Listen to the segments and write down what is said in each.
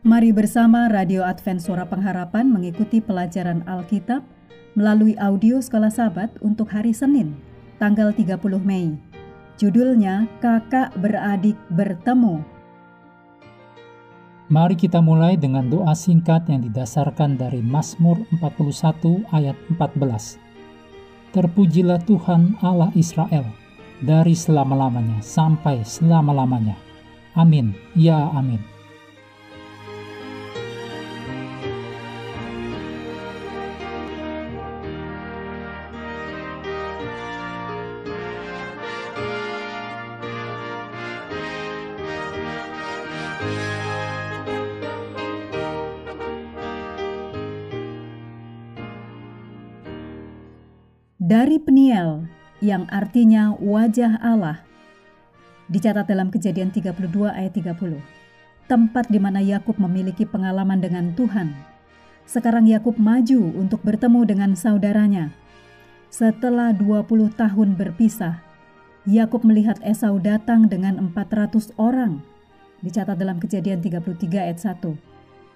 Mari bersama Radio Advent Suara Pengharapan mengikuti pelajaran Alkitab melalui audio Sekolah Sabat untuk hari Senin, tanggal 30 Mei. Judulnya Kakak Beradik Bertemu. Mari kita mulai dengan doa singkat yang didasarkan dari Mazmur 41 ayat 14. Terpujilah Tuhan Allah Israel dari selama-lamanya sampai selama-lamanya. Amin. Ya, amin. Dari Peniel, yang artinya wajah Allah, dicatat dalam kejadian 32 ayat 30. Tempat di mana Yakub memiliki pengalaman dengan Tuhan. Sekarang Yakub maju untuk bertemu dengan saudaranya. Setelah 20 tahun berpisah, Yakub melihat Esau datang dengan 400 orang. Dicatat dalam kejadian 33 ayat 1.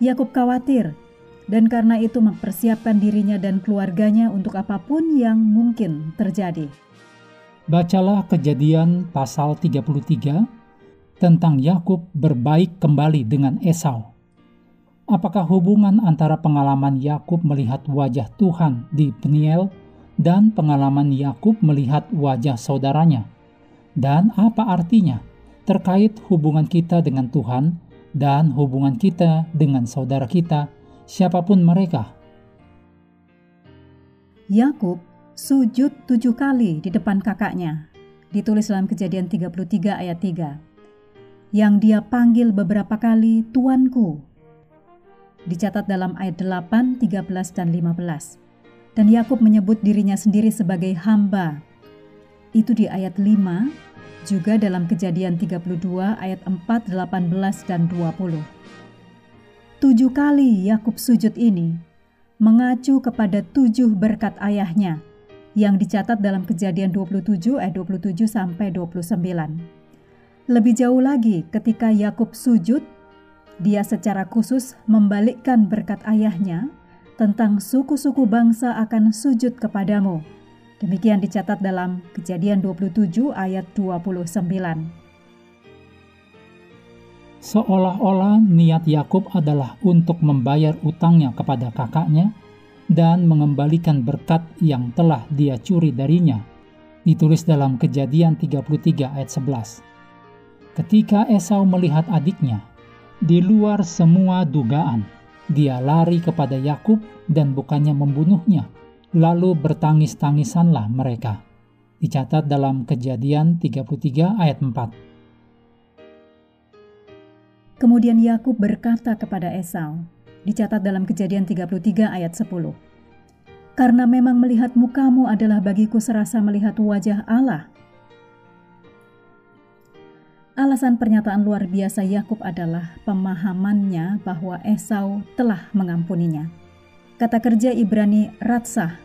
Yakub khawatir dan karena itu mempersiapkan dirinya dan keluarganya untuk apa pun yang mungkin terjadi. Bacalah kejadian pasal 33 tentang Yakub berbaik kembali dengan Esau. Apakah hubungan antara pengalaman Yakub melihat wajah Tuhan di Peniel dan pengalaman Yakub melihat wajah saudaranya? Dan apa artinya terkait hubungan kita dengan Tuhan dan hubungan kita dengan saudara kita siapa pun mereka. Yakub sujud tujuh kali di depan kakaknya, ditulis dalam kejadian 33 ayat 3. Yang dia panggil beberapa kali tuanku. Dicatat dalam ayat 8, 13, dan 15. Dan Yakub menyebut dirinya sendiri sebagai hamba. Itu di ayat 5, juga dalam kejadian 32 ayat 4, 18, dan 20. Tujuh kali Yakub sujud ini mengacu kepada tujuh berkat ayahnya yang dicatat dalam kejadian 27 ayat 27 sampai 29. Lebih jauh lagi ketika Yakub sujud, dia secara khusus membalikkan berkat ayahnya tentang suku-suku bangsa akan sujud kepadamu. Demikian dicatat dalam kejadian 27 ayat 29 seolah-olah niat Yakub adalah untuk membayar utangnya kepada kakaknya dan mengembalikan berkat yang telah dia curi darinya. Ditulis dalam Kejadian 33 ayat 11. Ketika Esau melihat adiknya, di luar semua dugaan, dia lari kepada Yakub dan bukannya membunuhnya, lalu bertangis-tangisanlah mereka. Dicatat dalam Kejadian 33 ayat 4. Kemudian Yakub berkata kepada Esau, dicatat dalam Kejadian 33 ayat 10. Karena memang melihat mukamu adalah bagiku serasa melihat wajah Allah. Alasan pernyataan luar biasa Yakub adalah pemahamannya bahwa Esau telah mengampuninya. Kata kerja Ibrani ratsah,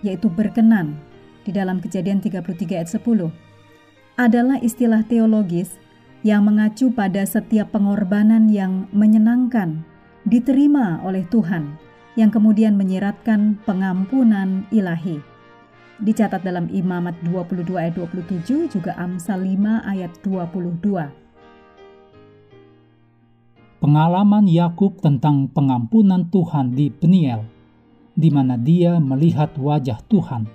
yaitu berkenan, di dalam kejadian 33 ayat 10, adalah istilah teologis yang mengacu pada setiap pengorbanan yang menyenangkan diterima oleh Tuhan yang kemudian menyiratkan pengampunan ilahi. Dicatat dalam Imamat 22 ayat 27 juga Amsal 5 ayat 22. Pengalaman Yakub tentang pengampunan Tuhan di Peniel, di mana dia melihat wajah Tuhan,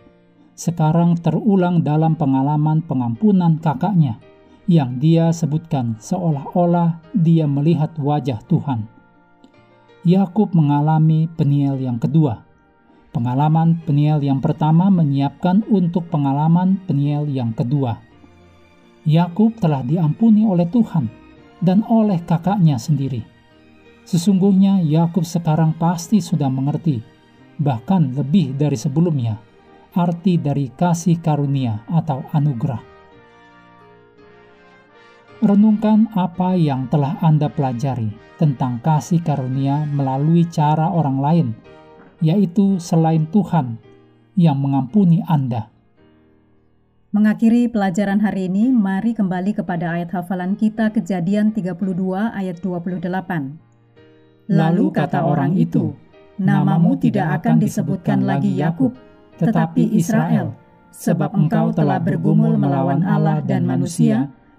sekarang terulang dalam pengalaman pengampunan kakaknya yang dia sebutkan seolah-olah dia melihat wajah Tuhan. Yakub mengalami Peniel yang kedua. Pengalaman Peniel yang pertama menyiapkan untuk pengalaman Peniel yang kedua. Yakub telah diampuni oleh Tuhan dan oleh kakaknya sendiri. Sesungguhnya Yakub sekarang pasti sudah mengerti, bahkan lebih dari sebelumnya, arti dari kasih karunia atau anugerah. Renungkan apa yang telah Anda pelajari tentang kasih karunia melalui cara orang lain, yaitu selain Tuhan yang mengampuni Anda. Mengakhiri pelajaran hari ini, mari kembali kepada ayat hafalan kita Kejadian 32 ayat 28. Lalu kata orang itu, Namamu tidak akan disebutkan lagi Yakub, tetapi Israel, sebab engkau telah bergumul melawan Allah dan manusia,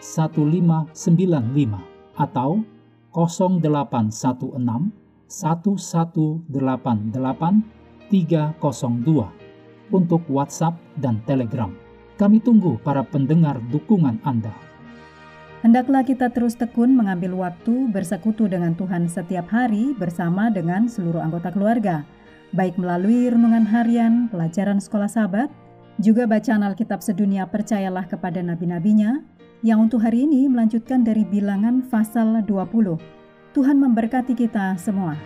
1595 atau 0816 1188 302 untuk WhatsApp dan Telegram. Kami tunggu para pendengar dukungan Anda. Hendaklah kita terus tekun mengambil waktu bersekutu dengan Tuhan setiap hari bersama dengan seluruh anggota keluarga, baik melalui renungan harian, pelajaran sekolah sahabat, juga bacaan Alkitab sedunia percayalah kepada nabi-nabinya, yang untuk hari ini melanjutkan dari bilangan pasal 20. Tuhan memberkati kita semua.